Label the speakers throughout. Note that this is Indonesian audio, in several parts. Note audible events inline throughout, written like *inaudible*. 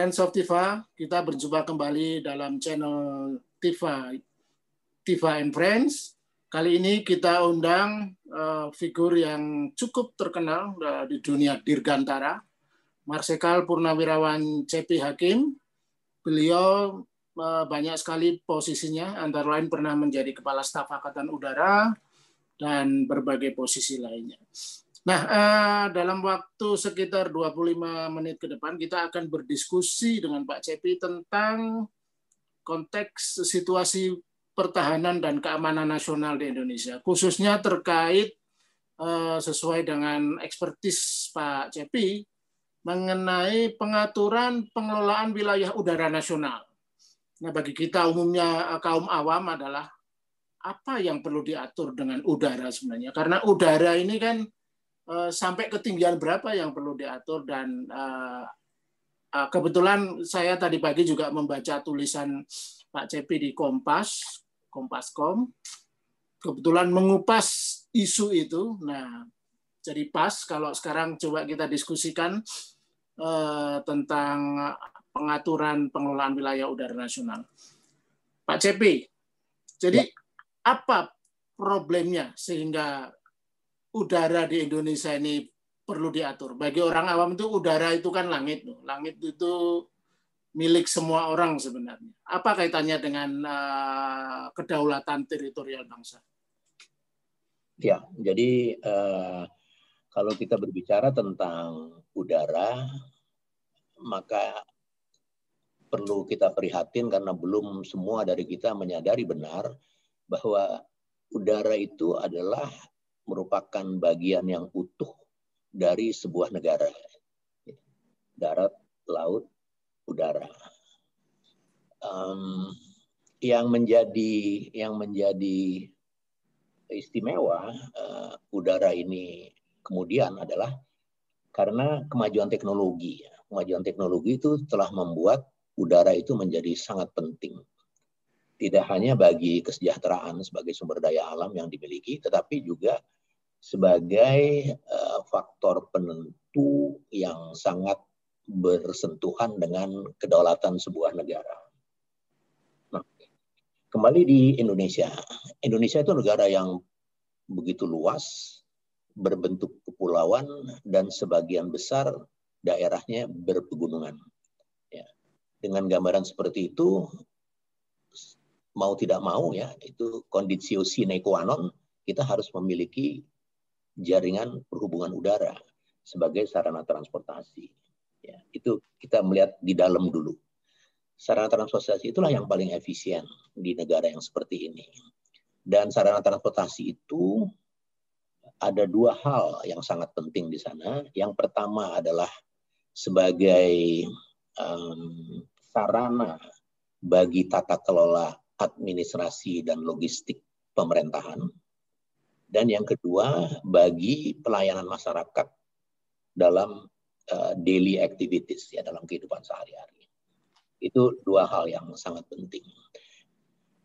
Speaker 1: Friends of Tifa, kita berjumpa kembali dalam channel Tifa, Tifa and Friends. Kali ini kita undang uh, figur yang cukup terkenal uh, di dunia dirgantara, Marsikal Purnawirawan CP Hakim. Beliau uh, banyak sekali posisinya, antara lain pernah menjadi Kepala Staf Angkatan Udara dan berbagai posisi lainnya. Nah, eh, dalam waktu sekitar 25 menit ke depan kita akan berdiskusi dengan Pak Cepi tentang konteks situasi pertahanan dan keamanan nasional di Indonesia, khususnya terkait eh, sesuai dengan ekspertis Pak Cepi mengenai pengaturan pengelolaan wilayah udara nasional. Nah, bagi kita umumnya eh, kaum awam adalah apa yang perlu diatur dengan udara sebenarnya? Karena udara ini kan sampai ketinggian berapa yang perlu diatur dan uh, uh, kebetulan saya tadi pagi juga membaca tulisan Pak Cepi di Kompas, Kompas.com, kebetulan mengupas isu itu. Nah, jadi pas kalau sekarang coba kita diskusikan tentang pengaturan pengelolaan wilayah udara nasional. Pak Cepi, jadi ya. apa problemnya sehingga udara di Indonesia ini perlu diatur. Bagi orang awam itu udara itu kan langit. Langit itu milik semua orang sebenarnya. Apa kaitannya dengan uh, kedaulatan teritorial bangsa?
Speaker 2: Ya, jadi uh, kalau kita berbicara tentang udara, maka perlu kita prihatin karena belum semua dari kita menyadari benar bahwa udara itu adalah merupakan bagian yang utuh dari sebuah negara. Darat, laut, udara. Um, yang menjadi yang menjadi istimewa uh, udara ini kemudian adalah karena kemajuan teknologi. Kemajuan teknologi itu telah membuat udara itu menjadi sangat penting. Tidak hanya bagi kesejahteraan sebagai sumber daya alam yang dimiliki, tetapi juga sebagai uh, faktor penentu yang sangat bersentuhan dengan kedaulatan sebuah negara. Nah, kembali di Indonesia. Indonesia itu negara yang begitu luas, berbentuk kepulauan, dan sebagian besar daerahnya berpegunungan. Ya. Dengan gambaran seperti itu, mau tidak mau ya, itu kondisi sine qua non, kita harus memiliki jaringan perhubungan udara sebagai sarana transportasi. Ya, itu kita melihat di dalam dulu. Sarana transportasi itulah yang paling efisien di negara yang seperti ini. Dan sarana transportasi itu ada dua hal yang sangat penting di sana. Yang pertama adalah sebagai um, sarana bagi tata kelola administrasi dan logistik pemerintahan dan yang kedua bagi pelayanan masyarakat dalam uh, daily activities ya dalam kehidupan sehari-hari. Itu dua hal yang sangat penting.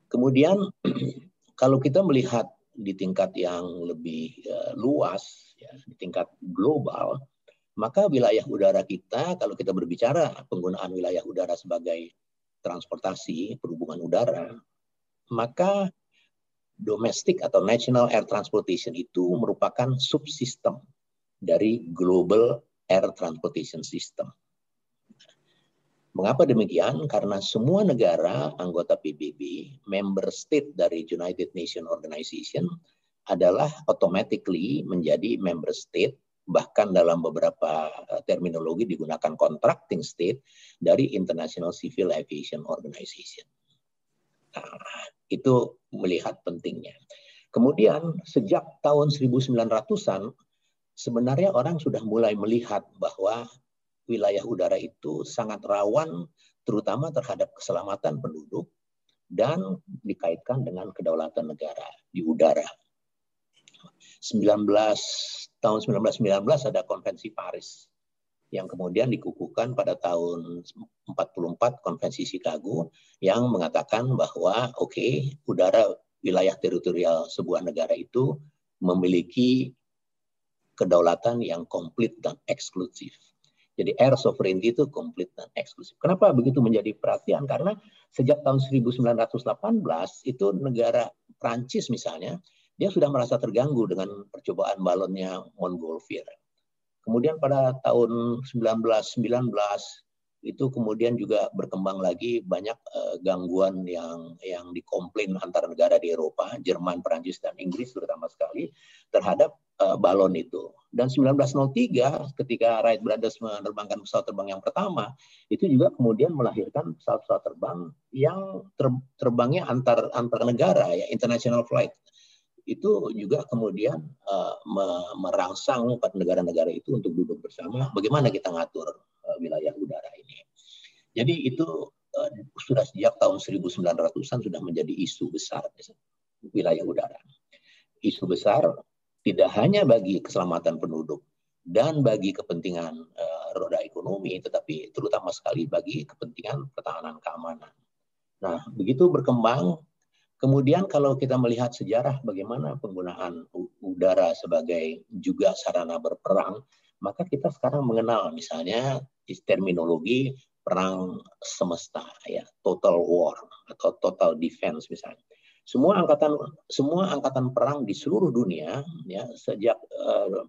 Speaker 2: Kemudian *clears throat* kalau kita melihat di tingkat yang lebih uh, luas ya, di tingkat global, maka wilayah udara kita kalau kita berbicara penggunaan wilayah udara sebagai transportasi perhubungan udara, maka domestic atau national air transportation itu merupakan subsistem dari global air transportation system. Mengapa demikian? Karena semua negara anggota PBB, member state dari United Nations Organization adalah automatically menjadi member state bahkan dalam beberapa eh, terminologi digunakan contracting state dari International Civil Aviation Organization. Nah, itu melihat pentingnya. Kemudian sejak tahun 1900-an sebenarnya orang sudah mulai melihat bahwa wilayah udara itu sangat rawan terutama terhadap keselamatan penduduk dan dikaitkan dengan kedaulatan negara di udara. 19 tahun 1919 ada konvensi Paris yang kemudian dikukuhkan pada tahun 44 Konvensi Chicago yang mengatakan bahwa oke okay, udara wilayah teritorial sebuah negara itu memiliki kedaulatan yang komplit dan eksklusif. Jadi air sovereignty itu komplit dan eksklusif. Kenapa begitu menjadi perhatian? Karena sejak tahun 1918 itu negara Prancis misalnya, dia sudah merasa terganggu dengan percobaan balonnya Montgolfier. Kemudian pada tahun 1919 itu kemudian juga berkembang lagi banyak uh, gangguan yang yang dikomplain antara negara di Eropa, Jerman, Perancis dan Inggris terutama sekali terhadap uh, balon itu. Dan 1903 ketika Wright Brothers menerbangkan pesawat terbang yang pertama, itu juga kemudian melahirkan pesawat-pesawat terbang yang ter, terbangnya antar antar negara ya, international flight itu juga kemudian uh, merangsang negara-negara itu untuk duduk bersama bagaimana kita ngatur uh, wilayah udara ini. Jadi itu uh, sudah sejak tahun 1900-an sudah menjadi isu besar wilayah udara. Isu besar tidak hanya bagi keselamatan penduduk dan bagi kepentingan uh, roda ekonomi, tetapi terutama sekali bagi kepentingan pertahanan keamanan. Nah, begitu berkembang Kemudian kalau kita melihat sejarah bagaimana penggunaan udara sebagai juga sarana berperang, maka kita sekarang mengenal misalnya terminologi perang semesta ya, total war atau total defense misalnya. Semua angkatan semua angkatan perang di seluruh dunia ya sejak uh,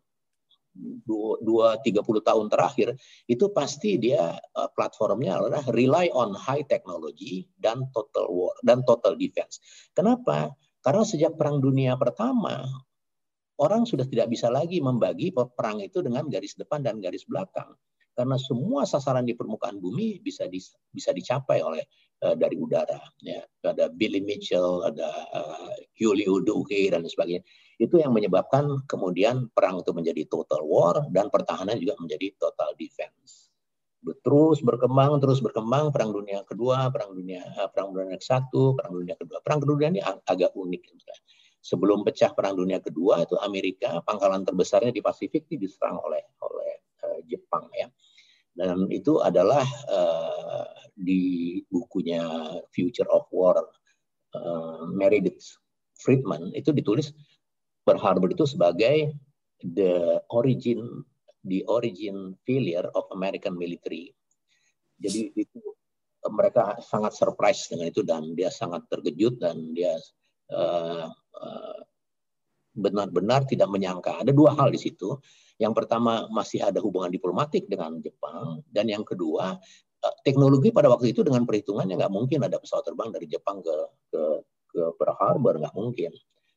Speaker 2: dua tiga puluh tahun terakhir itu pasti dia uh, platformnya adalah rely on high technology dan total war dan total defense. Kenapa? Karena sejak perang dunia pertama orang sudah tidak bisa lagi membagi perang itu dengan garis depan dan garis belakang karena semua sasaran di permukaan bumi bisa di, bisa dicapai oleh uh, dari udara ya ada Billy Mitchell ada uh, Julio Duque dan sebagainya itu yang menyebabkan kemudian perang itu menjadi total war dan pertahanan juga menjadi total defense. Terus berkembang terus berkembang perang dunia kedua perang dunia uh, perang dunia satu perang dunia kedua. Perang dunia ini ag agak unik sebelum pecah perang dunia kedua itu Amerika pangkalan terbesarnya di Pasifik itu diserang oleh oleh uh, Jepang ya. Dan itu adalah uh, di bukunya Future of War uh, Meredith Friedman itu ditulis Pearl Harbor itu sebagai the origin the origin failure of American military. Jadi itu mereka sangat surprise dengan itu dan dia sangat terkejut dan dia uh, uh, benar-benar tidak menyangka. Ada dua hal di situ. Yang pertama masih ada hubungan diplomatik dengan Jepang dan yang kedua eh, teknologi pada waktu itu dengan perhitungannya nggak mungkin ada pesawat terbang dari Jepang ke ke ke Pearl Harbor nggak mungkin.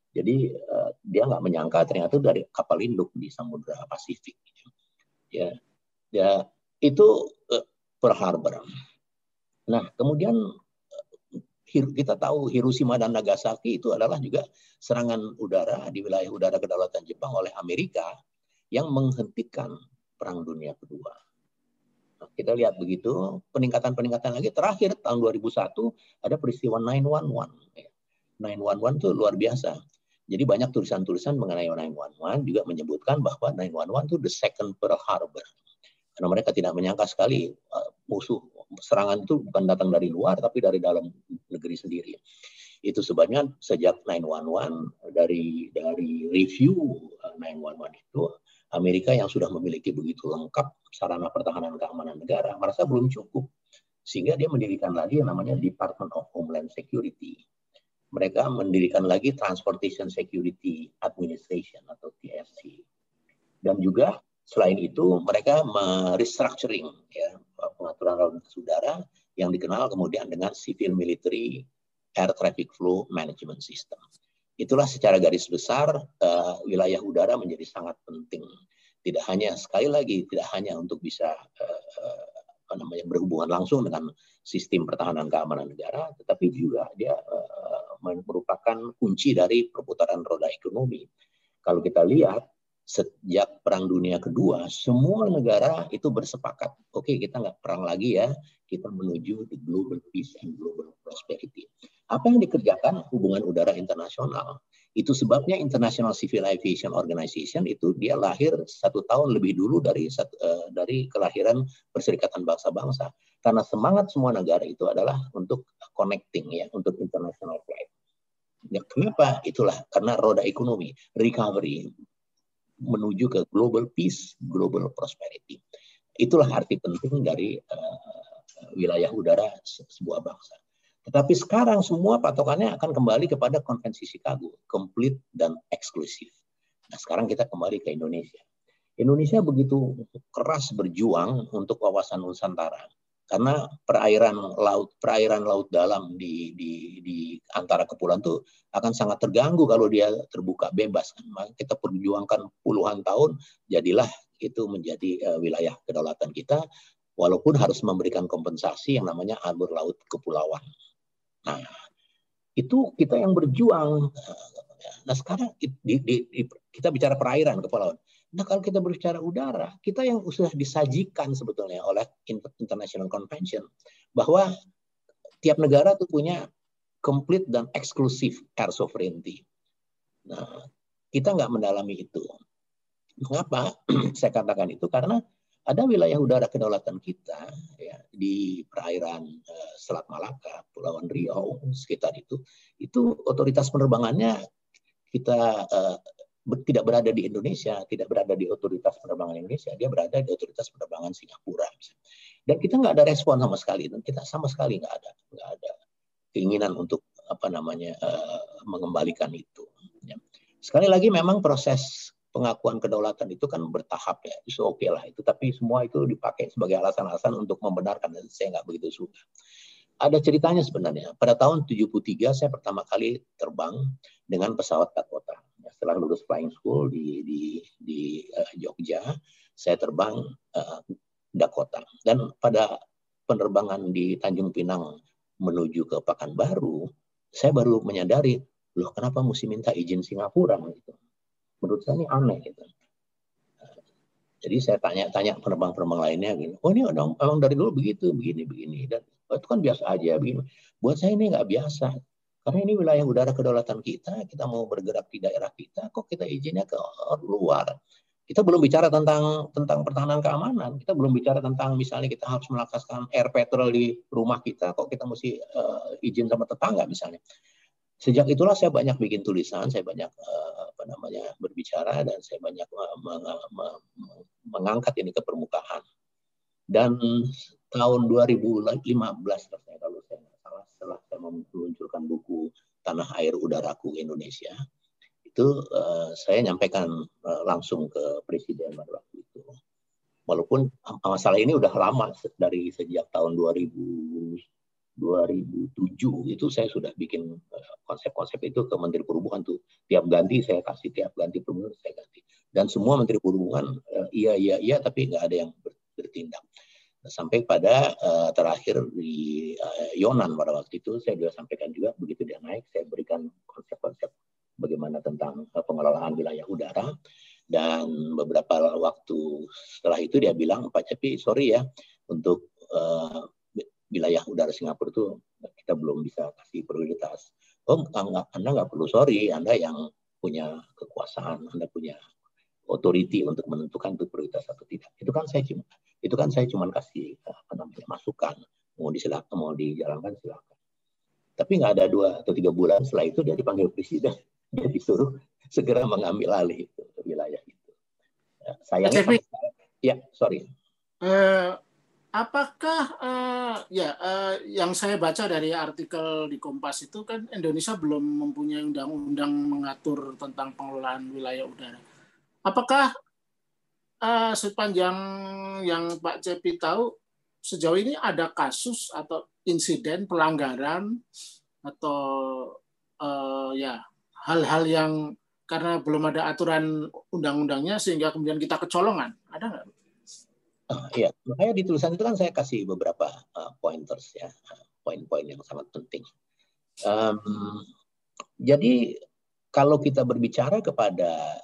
Speaker 2: Jadi uh, dia nggak menyangka ternyata dari kapal induk di Samudra Pasifik. Ya, ya itu uh, Pearl Harbor. Nah kemudian kita tahu Hiroshima dan Nagasaki itu adalah juga serangan udara di wilayah udara kedaulatan Jepang oleh Amerika yang menghentikan Perang Dunia Kedua. Nah, kita lihat begitu, peningkatan-peningkatan lagi terakhir tahun 2001 ada peristiwa 911. 911 itu luar biasa. Jadi banyak tulisan-tulisan mengenai 911 juga menyebutkan bahwa 911 itu the second Pearl Harbor. Karena mereka tidak menyangka sekali uh, musuh serangan itu bukan datang dari luar tapi dari dalam negeri sendiri. Itu sebabnya sejak 911 dari dari review 911 eh, itu Amerika yang sudah memiliki begitu lengkap sarana pertahanan keamanan negara merasa belum cukup sehingga dia mendirikan lagi yang namanya Department of Homeland Security. Mereka mendirikan lagi Transportation Security Administration atau TSC. Dan juga selain itu mereka merestructuring ya pengaturan lalu lintas udara yang dikenal kemudian dengan Civil Military Air Traffic Flow Management System. Itulah secara garis besar uh, wilayah udara menjadi sangat penting. Tidak hanya sekali lagi tidak hanya untuk bisa uh, apa namanya berhubungan langsung dengan sistem pertahanan keamanan negara, tetapi juga dia uh, merupakan kunci dari perputaran roda ekonomi. Kalau kita lihat sejak Perang Dunia Kedua, semua negara itu bersepakat, oke okay, kita nggak perang lagi ya, kita menuju the global peace and global prosperity. Apa yang dikerjakan hubungan udara internasional? Itu sebabnya International Civil Aviation Organization itu dia lahir satu tahun lebih dulu dari uh, dari kelahiran Perserikatan Bangsa-Bangsa. Karena semangat semua negara itu adalah untuk connecting ya, untuk international flight. Ya, kenapa? Itulah karena roda ekonomi, recovery, menuju ke global peace, global prosperity. Itulah arti penting dari uh, wilayah udara sebuah bangsa. Tetapi sekarang semua patokannya akan kembali kepada konvensi Chicago, complete dan eksklusif. Nah sekarang kita kembali ke Indonesia. Indonesia begitu keras berjuang untuk kawasan Nusantara karena perairan laut perairan laut dalam di di di antara kepulauan itu akan sangat terganggu kalau dia terbuka bebas Maka kita perjuangkan puluhan tahun jadilah itu menjadi uh, wilayah kedaulatan kita walaupun harus memberikan kompensasi yang namanya alur laut kepulauan. Nah, itu kita yang berjuang. Nah, sekarang di, di, di, kita bicara perairan kepulauan. Nah kalau kita berbicara udara, kita yang sudah disajikan sebetulnya oleh International Convention bahwa tiap negara itu punya complete dan eksklusif air sovereignty. Nah, kita nggak mendalami itu. Mengapa *clears throat* saya katakan itu? Karena ada wilayah udara kedaulatan kita ya, di perairan uh, Selat Malaka, Pulauan Riau, sekitar itu, itu otoritas penerbangannya kita uh, tidak berada di Indonesia, tidak berada di otoritas penerbangan Indonesia, dia berada di otoritas penerbangan Singapura. Dan kita nggak ada respon sama sekali, dan kita sama sekali nggak ada, nggak ada keinginan untuk apa namanya uh, mengembalikan itu. Ya. Sekali lagi memang proses pengakuan kedaulatan itu kan bertahap ya, itu oke okay lah itu, tapi semua itu dipakai sebagai alasan-alasan untuk membenarkan dan saya nggak begitu suka. Ada ceritanya sebenarnya. Pada tahun 73 saya pertama kali terbang dengan pesawat Dakota setelah lulus flying school di di di uh, Jogja, saya terbang uh, Dakota. Dan pada penerbangan di Tanjung Pinang menuju ke Pekanbaru, saya baru menyadari, loh kenapa mesti minta izin Singapura gitu. Menurut saya ini aneh gitu. Jadi saya tanya-tanya penerbang-penerbang lainnya gitu. Oh ini emang dari dulu begitu, begini, begini. Dan oh, itu kan biasa aja begini. Buat saya ini nggak biasa. Karena ini wilayah udara kedaulatan kita, kita mau bergerak di daerah kita, kok kita izinnya ke luar. Kita belum bicara tentang tentang pertahanan keamanan, kita belum bicara tentang misalnya kita harus melaksanakan air patrol di rumah kita, kok kita mesti uh, izin sama tetangga misalnya. Sejak itulah saya banyak bikin tulisan, saya banyak uh, apa namanya berbicara dan saya banyak meng, meng, mengangkat ini ke permukaan. Dan tahun 2015 kalau saya setelah saya meluncurkan buku Tanah Air Udaraku Indonesia, itu uh, saya nyampaikan uh, langsung ke presiden pada waktu itu. Walaupun masalah ini udah lama dari sejak tahun 2000 2007 itu saya sudah bikin eh, konsep-konsep itu ke Menteri Perhubungan tuh. Tiap ganti saya kasih tiap ganti perhubungan saya ganti. Dan semua Menteri Perhubungan iya iya iya tapi nggak ada yang bertindak sampai pada uh, terakhir di uh, Yonan pada waktu itu saya juga sampaikan juga begitu dia naik saya berikan konsep-konsep bagaimana tentang uh, pengelolaan wilayah udara. Dan beberapa waktu setelah itu dia bilang Pak Cepi sorry ya untuk uh, wilayah udara Singapura itu kita belum bisa kasih prioritas. Oh anda nggak perlu sorry anda yang punya kekuasaan anda punya authority untuk menentukan itu prioritas atau tidak. Itu kan saya cuma itu kan saya cuma kasih apa namanya masukan. Mau disilakan mau dijalankan silakan. Tapi nggak ada dua atau tiga bulan setelah itu dia dipanggil presiden. *laughs* Dia disuruh segera mengambil alih itu wilayah itu. Ya, sayangnya ya sorry.
Speaker 1: Uh, apakah uh, ya uh, yang saya baca dari artikel di Kompas itu kan Indonesia belum mempunyai undang-undang mengatur tentang pengelolaan wilayah udara. Apakah uh, sepanjang yang Pak Cepi tahu sejauh ini ada kasus atau insiden pelanggaran atau uh, ya hal-hal yang karena belum ada aturan undang-undangnya sehingga kemudian kita kecolongan ada nggak?
Speaker 2: Uh, iya, makanya di tulisan itu kan saya kasih beberapa uh, pointers ya, poin-poin yang sangat penting. Um, jadi kalau kita berbicara kepada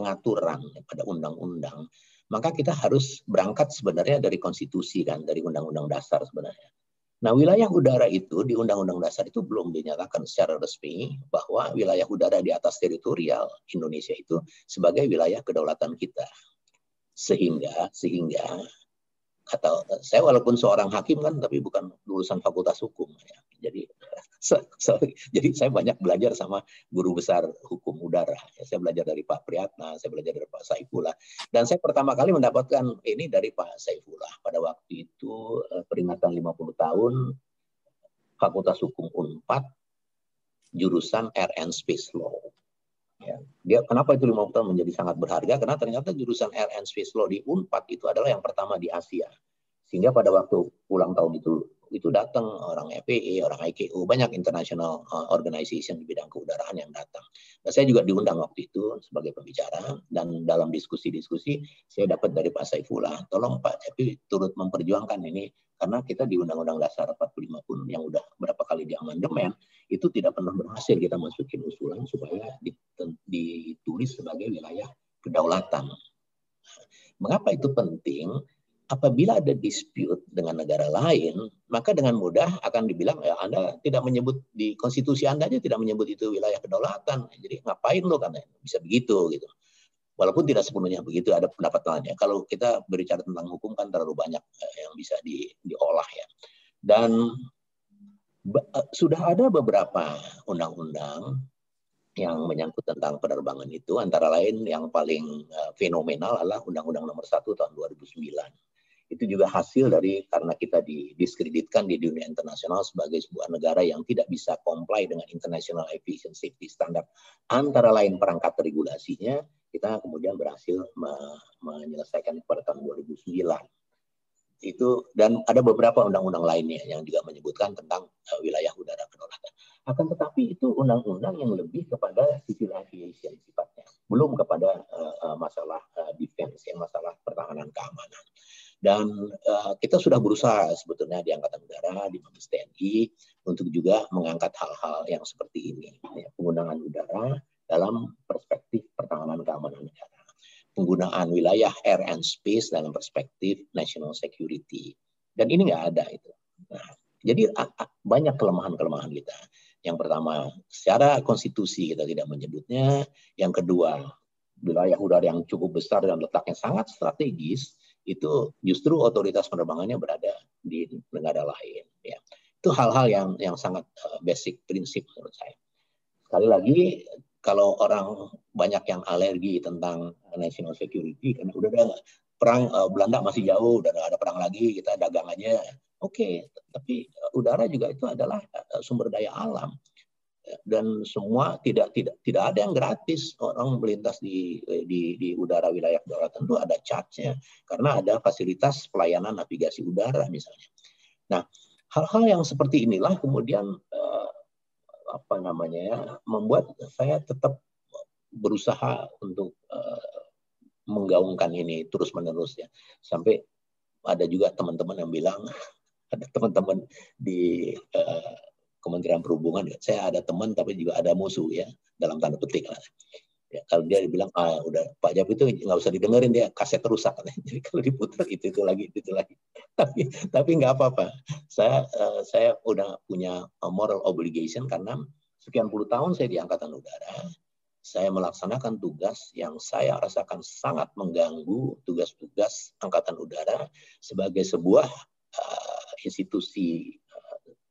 Speaker 2: pengaturan pada undang-undang, maka kita harus berangkat sebenarnya dari konstitusi kan, dari undang-undang dasar sebenarnya. Nah, wilayah udara itu di undang-undang dasar itu belum dinyatakan secara resmi bahwa wilayah udara di atas teritorial Indonesia itu sebagai wilayah kedaulatan kita. Sehingga sehingga atau saya walaupun seorang hakim kan tapi bukan lulusan fakultas hukum ya. Jadi *laughs* so, jadi saya banyak belajar sama guru besar hukum udara. Ya, saya belajar dari Pak Priyatna, saya belajar dari Pak Saifullah dan saya pertama kali mendapatkan ini dari Pak Saifullah pada waktu itu eh, peringatan 50 tahun Fakultas Hukum Unpad jurusan RN Space Law. Ya. Dia kenapa itu 50 tahun menjadi sangat berharga? Karena ternyata jurusan RN Space Law di Unpad itu adalah yang pertama di Asia. Sehingga pada waktu ulang tahun itu itu datang orang FPI, orang IKU, banyak international uh, organization di bidang keudaraan yang datang. Nah, saya juga diundang waktu itu sebagai pembicara dan dalam diskusi-diskusi saya dapat dari Pak Saifullah, tolong Pak Cepi turut memperjuangkan ini karena kita di Undang-Undang Dasar 45 pun yang udah berapa kali di amandemen itu tidak pernah berhasil kita masukin usulan supaya ditulis sebagai wilayah kedaulatan. Mengapa itu penting? apabila ada dispute dengan negara lain, maka dengan mudah akan dibilang ya Anda tidak menyebut di konstitusi Anda aja tidak menyebut itu wilayah kedaulatan. Jadi ngapain lo karena bisa begitu gitu. Walaupun tidak sepenuhnya begitu ada pendapat lainnya. Kalau kita berbicara tentang hukum kan terlalu banyak eh, yang bisa di, diolah ya. Dan sudah ada beberapa undang-undang yang menyangkut tentang penerbangan itu antara lain yang paling eh, fenomenal adalah Undang-Undang Nomor 1 tahun 2009 itu juga hasil dari karena kita didiskreditkan di dunia internasional sebagai sebuah negara yang tidak bisa comply dengan International Aviation Safety Standard. Antara lain perangkat regulasinya, kita kemudian berhasil me menyelesaikan pada tahun 2009. Itu dan ada beberapa undang-undang lainnya yang juga menyebutkan tentang uh, wilayah udara kedaulatan. Akan tetapi itu undang-undang yang lebih kepada civil aviation sifatnya, belum kepada uh, masalah uh, defense, yang masalah pertahanan keamanan. Dan uh, kita sudah berusaha sebetulnya di Angkatan Udara, di Mabes TNI, untuk juga mengangkat hal-hal yang seperti ini. Ya, penggunaan udara dalam perspektif pertahanan keamanan negara. Penggunaan wilayah air and space dalam perspektif national security. Dan ini nggak ada itu. Nah, jadi banyak kelemahan-kelemahan kita. Yang pertama, secara konstitusi kita tidak menyebutnya. Yang kedua, wilayah udara yang cukup besar dan letaknya sangat strategis itu justru otoritas penerbangannya berada di negara lain. Ya. Itu hal-hal yang yang sangat uh, basic prinsip menurut saya. Sekali lagi, kalau orang banyak yang alergi tentang national security, karena udah ada perang uh, Belanda masih jauh, udah ada perang lagi, kita dagang aja. Oke, okay, tapi uh, udara juga itu adalah uh, sumber daya alam dan semua tidak tidak tidak ada yang gratis orang melintas di di, di udara wilayah udara tentu ada charge-nya karena ada fasilitas pelayanan navigasi udara misalnya. Nah, hal-hal yang seperti inilah kemudian eh, apa namanya ya membuat saya tetap berusaha untuk eh, menggaungkan ini terus menerus ya sampai ada juga teman-teman yang bilang *laughs* ada teman-teman di eh, Kementerian Perhubungan saya ada teman tapi juga ada musuh ya dalam tanda petik lah. Ya, kalau dia bilang ah udah Pak Jab itu nggak usah didengerin dia kaset rusak. *laughs* Jadi kalau diputar itu itu lagi itu, itu lagi. *laughs* Tapi tapi nggak apa-apa. Saya uh, saya udah punya moral obligation karena sekian puluh tahun saya di angkatan udara saya melaksanakan tugas yang saya rasakan sangat mengganggu tugas-tugas angkatan udara sebagai sebuah uh, institusi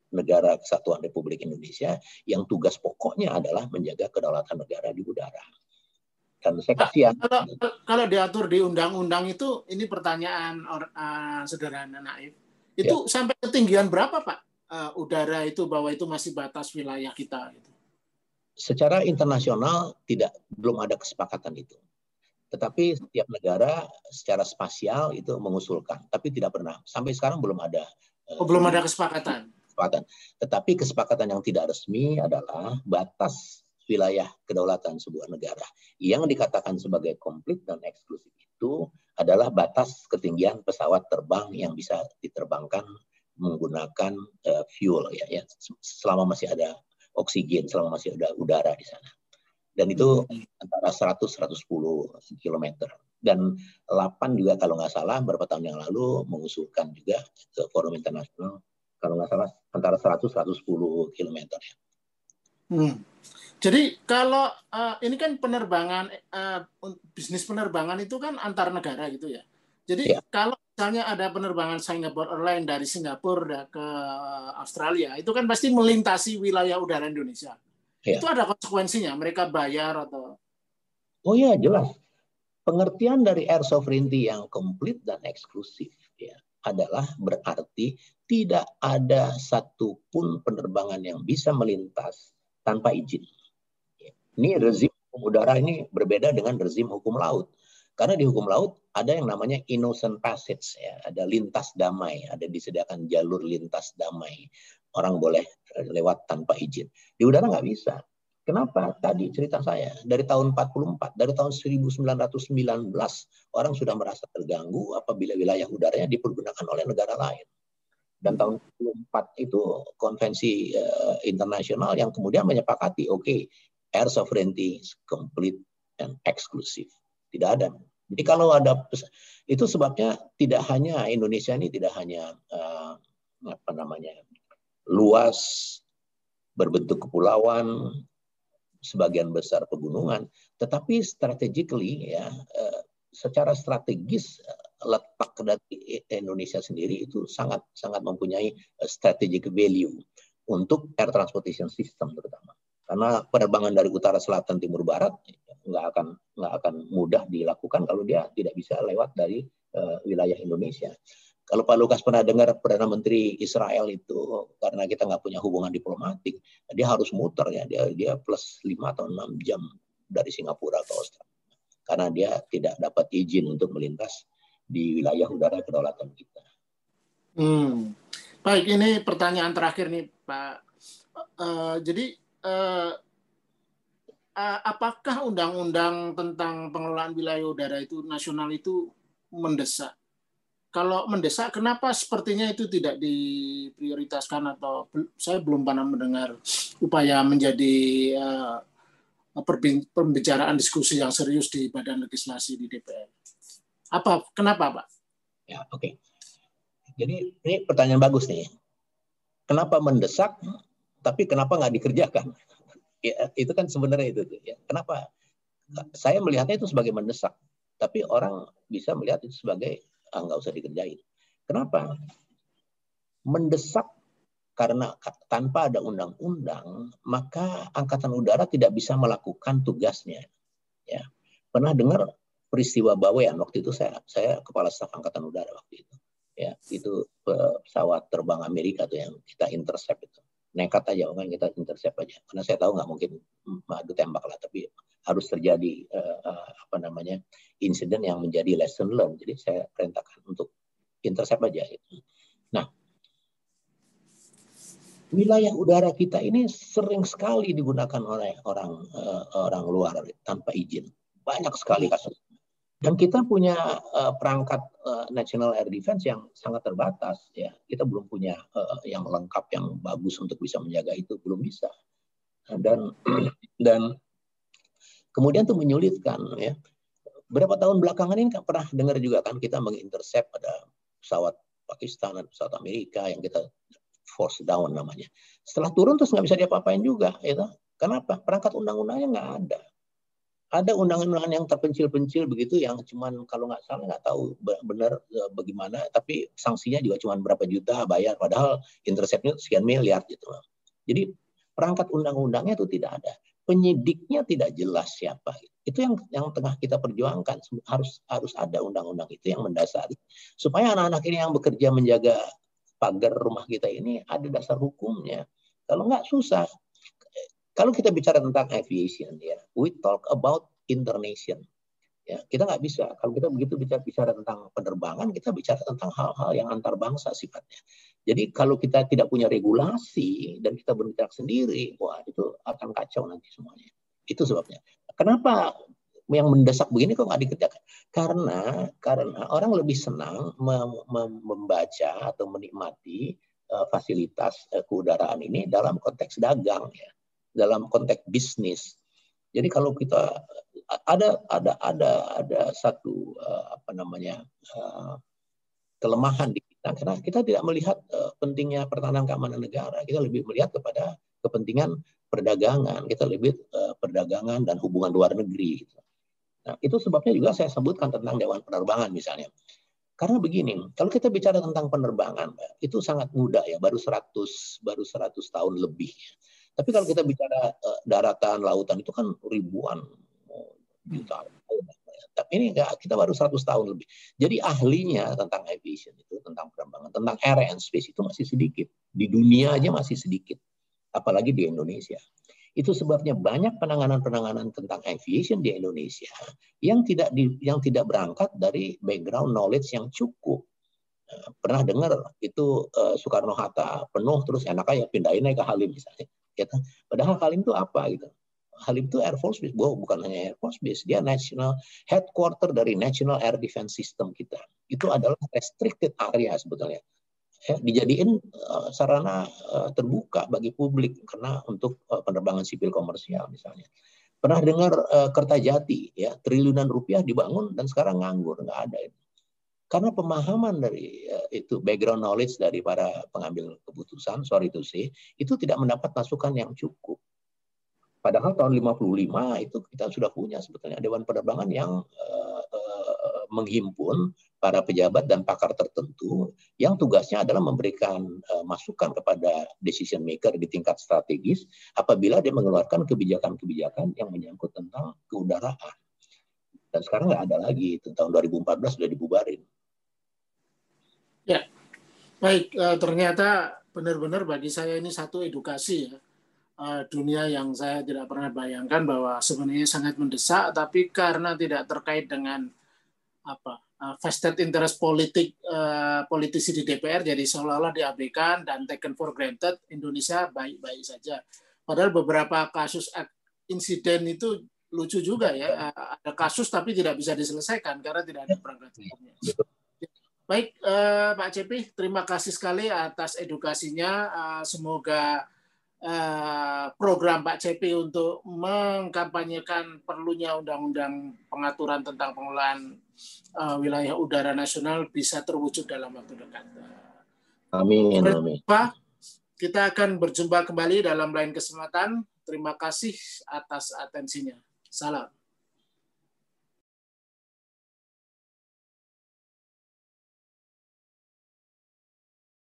Speaker 2: negara kesatuan Republik Indonesia yang tugas pokoknya adalah menjaga kedaulatan negara di udara. Dan saya kasihan.
Speaker 1: Kalau, kalau diatur di undang-undang itu, ini pertanyaan uh, sederhana naif. Itu ya. sampai ketinggian berapa Pak? Uh, udara itu bahwa itu masih batas wilayah kita. Gitu.
Speaker 2: Secara internasional tidak belum ada kesepakatan itu. Tetapi setiap negara secara spasial itu mengusulkan, tapi tidak pernah sampai sekarang belum ada.
Speaker 1: Oh, belum ada kesepakatan
Speaker 2: kesepakatan. Tetapi kesepakatan yang tidak resmi adalah batas wilayah kedaulatan sebuah negara. Yang dikatakan sebagai komplit dan eksklusif itu adalah batas ketinggian pesawat terbang yang bisa diterbangkan menggunakan uh, fuel ya, ya selama masih ada oksigen, selama masih ada udara di sana. Dan itu hmm. antara 100 110 km. Dan 8 juga kalau nggak salah beberapa tahun yang lalu mengusulkan juga ke forum internasional kalau nggak salah antara 100-110 km.
Speaker 1: Hmm. Jadi kalau uh, ini kan penerbangan uh, bisnis penerbangan itu kan antar negara gitu ya. Jadi ya. kalau misalnya ada penerbangan Singapore Airlines dari Singapura ke Australia, itu kan pasti melintasi wilayah udara Indonesia. Ya. Itu ada konsekuensinya, mereka bayar atau?
Speaker 2: Oh ya jelas. Pengertian dari air sovereignty yang komplit dan eksklusif ya adalah berarti tidak ada satupun penerbangan yang bisa melintas tanpa izin. Ini rezim hukum udara ini berbeda dengan rezim hukum laut. Karena di hukum laut ada yang namanya innocent passage, ya, ada lintas damai, ada disediakan jalur lintas damai. Orang boleh eh, lewat tanpa izin. Di udara nggak bisa. Kenapa? Tadi cerita saya, dari tahun 44, dari tahun 1919, orang sudah merasa terganggu apabila wilayah udaranya dipergunakan oleh negara lain. Dan tahun 44 itu konvensi uh, internasional yang kemudian menyepakati, oke, okay, air sovereignty is complete and exclusive. Tidak ada jadi kalau ada itu sebabnya tidak hanya Indonesia ini tidak hanya uh, apa namanya luas berbentuk kepulauan sebagian besar pegunungan, tetapi strategically ya uh, secara strategis letak dari Indonesia sendiri itu sangat sangat mempunyai strategic value untuk air transportation system terutama. Karena penerbangan dari utara, selatan, timur, barat nggak akan nggak akan mudah dilakukan kalau dia tidak bisa lewat dari uh, wilayah Indonesia. Kalau Pak Lukas pernah dengar Perdana Menteri Israel itu karena kita nggak punya hubungan diplomatik, dia harus muter ya, dia dia plus 5 atau 6 jam dari Singapura ke Australia. Karena dia tidak dapat izin untuk melintas di wilayah udara kedaulatan kita.
Speaker 1: Hmm. Baik, ini pertanyaan terakhir nih Pak. Uh, jadi uh, apakah undang-undang tentang pengelolaan wilayah udara itu nasional itu mendesak? Kalau mendesak, kenapa sepertinya itu tidak diprioritaskan atau saya belum pernah mendengar upaya menjadi uh, pembicaraan diskusi yang serius di Badan Legislasi di DPR. Apa? Kenapa, Pak?
Speaker 2: Ya, oke. Okay. Jadi ini pertanyaan bagus nih. Kenapa mendesak? tapi kenapa nggak dikerjakan? *laughs* Ya, itu kan sebenarnya itu. Ya. Kenapa? Saya melihatnya itu sebagai mendesak, tapi orang bisa melihat itu sebagai ah, nggak usah dikerjain. Kenapa? Mendesak karena tanpa ada undang-undang, maka angkatan udara tidak bisa melakukan tugasnya. Ya, pernah dengar peristiwa Bawean waktu itu saya saya kepala staf angkatan udara waktu itu. Ya, itu pesawat terbang Amerika tuh yang kita intercept itu. Nekat aja kan kita intercept aja. Karena saya tahu nggak mungkin adu tembak lah tapi harus terjadi uh, apa namanya insiden yang menjadi lesson learn jadi saya perintahkan untuk intercept aja nah wilayah udara kita ini sering sekali digunakan oleh orang uh, orang luar tanpa izin. Banyak sekali kasus dan kita punya uh, perangkat uh, National Air Defense yang sangat terbatas ya. Kita belum punya uh, yang lengkap yang bagus untuk bisa menjaga itu, belum bisa. Dan *clears throat* dan kemudian itu menyulitkan ya. Berapa tahun belakangan ini kan pernah dengar juga kan kita mengintercept pada pesawat Pakistan dan pesawat Amerika yang kita force down namanya. Setelah turun terus nggak bisa diapa-apain juga, ya. Kenapa? Perangkat undang-undangnya nggak ada ada undang-undang yang terpencil-pencil begitu yang cuman kalau nggak salah nggak tahu benar e, bagaimana tapi sanksinya juga cuma berapa juta bayar padahal interceptnya sekian miliar gitu jadi perangkat undang-undangnya itu tidak ada. Penyidiknya tidak jelas siapa. Itu yang yang tengah kita perjuangkan. Harus harus ada undang-undang itu yang mendasari. Supaya anak-anak ini yang bekerja menjaga pagar rumah kita ini ada dasar hukumnya. Kalau nggak susah kalau kita bicara tentang aviation, ya, we talk about internation. Ya, kita nggak bisa. Kalau kita begitu bicara, bicara tentang penerbangan, kita bicara tentang hal-hal yang antar bangsa sifatnya. Jadi kalau kita tidak punya regulasi dan kita berbicara sendiri, wah itu akan kacau nanti semuanya. Itu sebabnya. Kenapa yang mendesak begini kok nggak dikerjakan? Karena karena orang lebih senang mem mem membaca atau menikmati uh, fasilitas uh, keudaraan ini dalam konteks dagang ya dalam konteks bisnis. Jadi kalau kita ada ada ada ada satu uh, apa namanya uh, kelemahan di kita karena kita tidak melihat uh, pentingnya pertahanan keamanan negara. Kita lebih melihat kepada kepentingan perdagangan. Kita lebih perdagangan dan hubungan luar negeri. Nah, itu sebabnya juga saya sebutkan tentang Dewan Penerbangan misalnya. Karena begini, kalau kita bicara tentang penerbangan, itu sangat mudah ya, baru 100 baru 100 tahun lebih. Tapi kalau kita bicara uh, daratan, lautan itu kan ribuan juta tahun. Tapi ini enggak, kita baru 100 tahun lebih. Jadi ahlinya tentang aviation itu, tentang penerbangan, tentang air and space itu masih sedikit. Di dunia aja masih sedikit. Apalagi di Indonesia. Itu sebabnya banyak penanganan-penanganan tentang aviation di Indonesia yang tidak di, yang tidak berangkat dari background knowledge yang cukup. Eh, pernah dengar itu uh, Soekarno Hatta penuh terus enak aja pindahin aja ke Halim misalnya. Ya kan? Padahal Halim itu apa gitu? Halim itu Air Force Base, wow, bukan hanya Air Force Base, dia national headquarter dari National Air Defense System kita. Itu adalah restricted area sebetulnya ya, dijadiin uh, sarana uh, terbuka bagi publik karena untuk uh, penerbangan sipil komersial misalnya. Pernah dengar uh, Kertajati ya triliunan rupiah dibangun dan sekarang nganggur nggak ada itu. Karena pemahaman dari uh, itu background knowledge dari para pengambil keputusan sorry to say itu tidak mendapat masukan yang cukup. Padahal tahun 55 itu kita sudah punya sebetulnya dewan penerbangan yang uh, uh, menghimpun para pejabat dan pakar tertentu yang tugasnya adalah memberikan uh, masukan kepada decision maker di tingkat strategis apabila dia mengeluarkan kebijakan-kebijakan yang menyangkut tentang keudaraan. Dan sekarang nggak ada lagi, itu tahun 2014 sudah dibubarin.
Speaker 1: Ya, baik. Uh, ternyata benar-benar bagi saya ini satu edukasi ya uh, dunia yang saya tidak pernah bayangkan bahwa sebenarnya sangat mendesak, tapi karena tidak terkait dengan apa uh, vested interest politik politisi di DPR, jadi seolah-olah diabaikan dan taken for granted Indonesia baik-baik saja. Padahal beberapa kasus insiden itu lucu juga ya, ada kasus tapi tidak bisa diselesaikan karena tidak ada perangkat hukumnya. Baik, uh, Pak Cepi, terima kasih sekali atas edukasinya. Uh, semoga Eh, program Pak Cepi untuk mengkampanyekan perlunya undang-undang pengaturan tentang pengelolaan uh, wilayah udara nasional bisa terwujud dalam waktu dekat.
Speaker 2: Amin. Amin.
Speaker 1: Pak, kita akan berjumpa kembali dalam lain kesempatan. Terima kasih atas atensinya. Salam.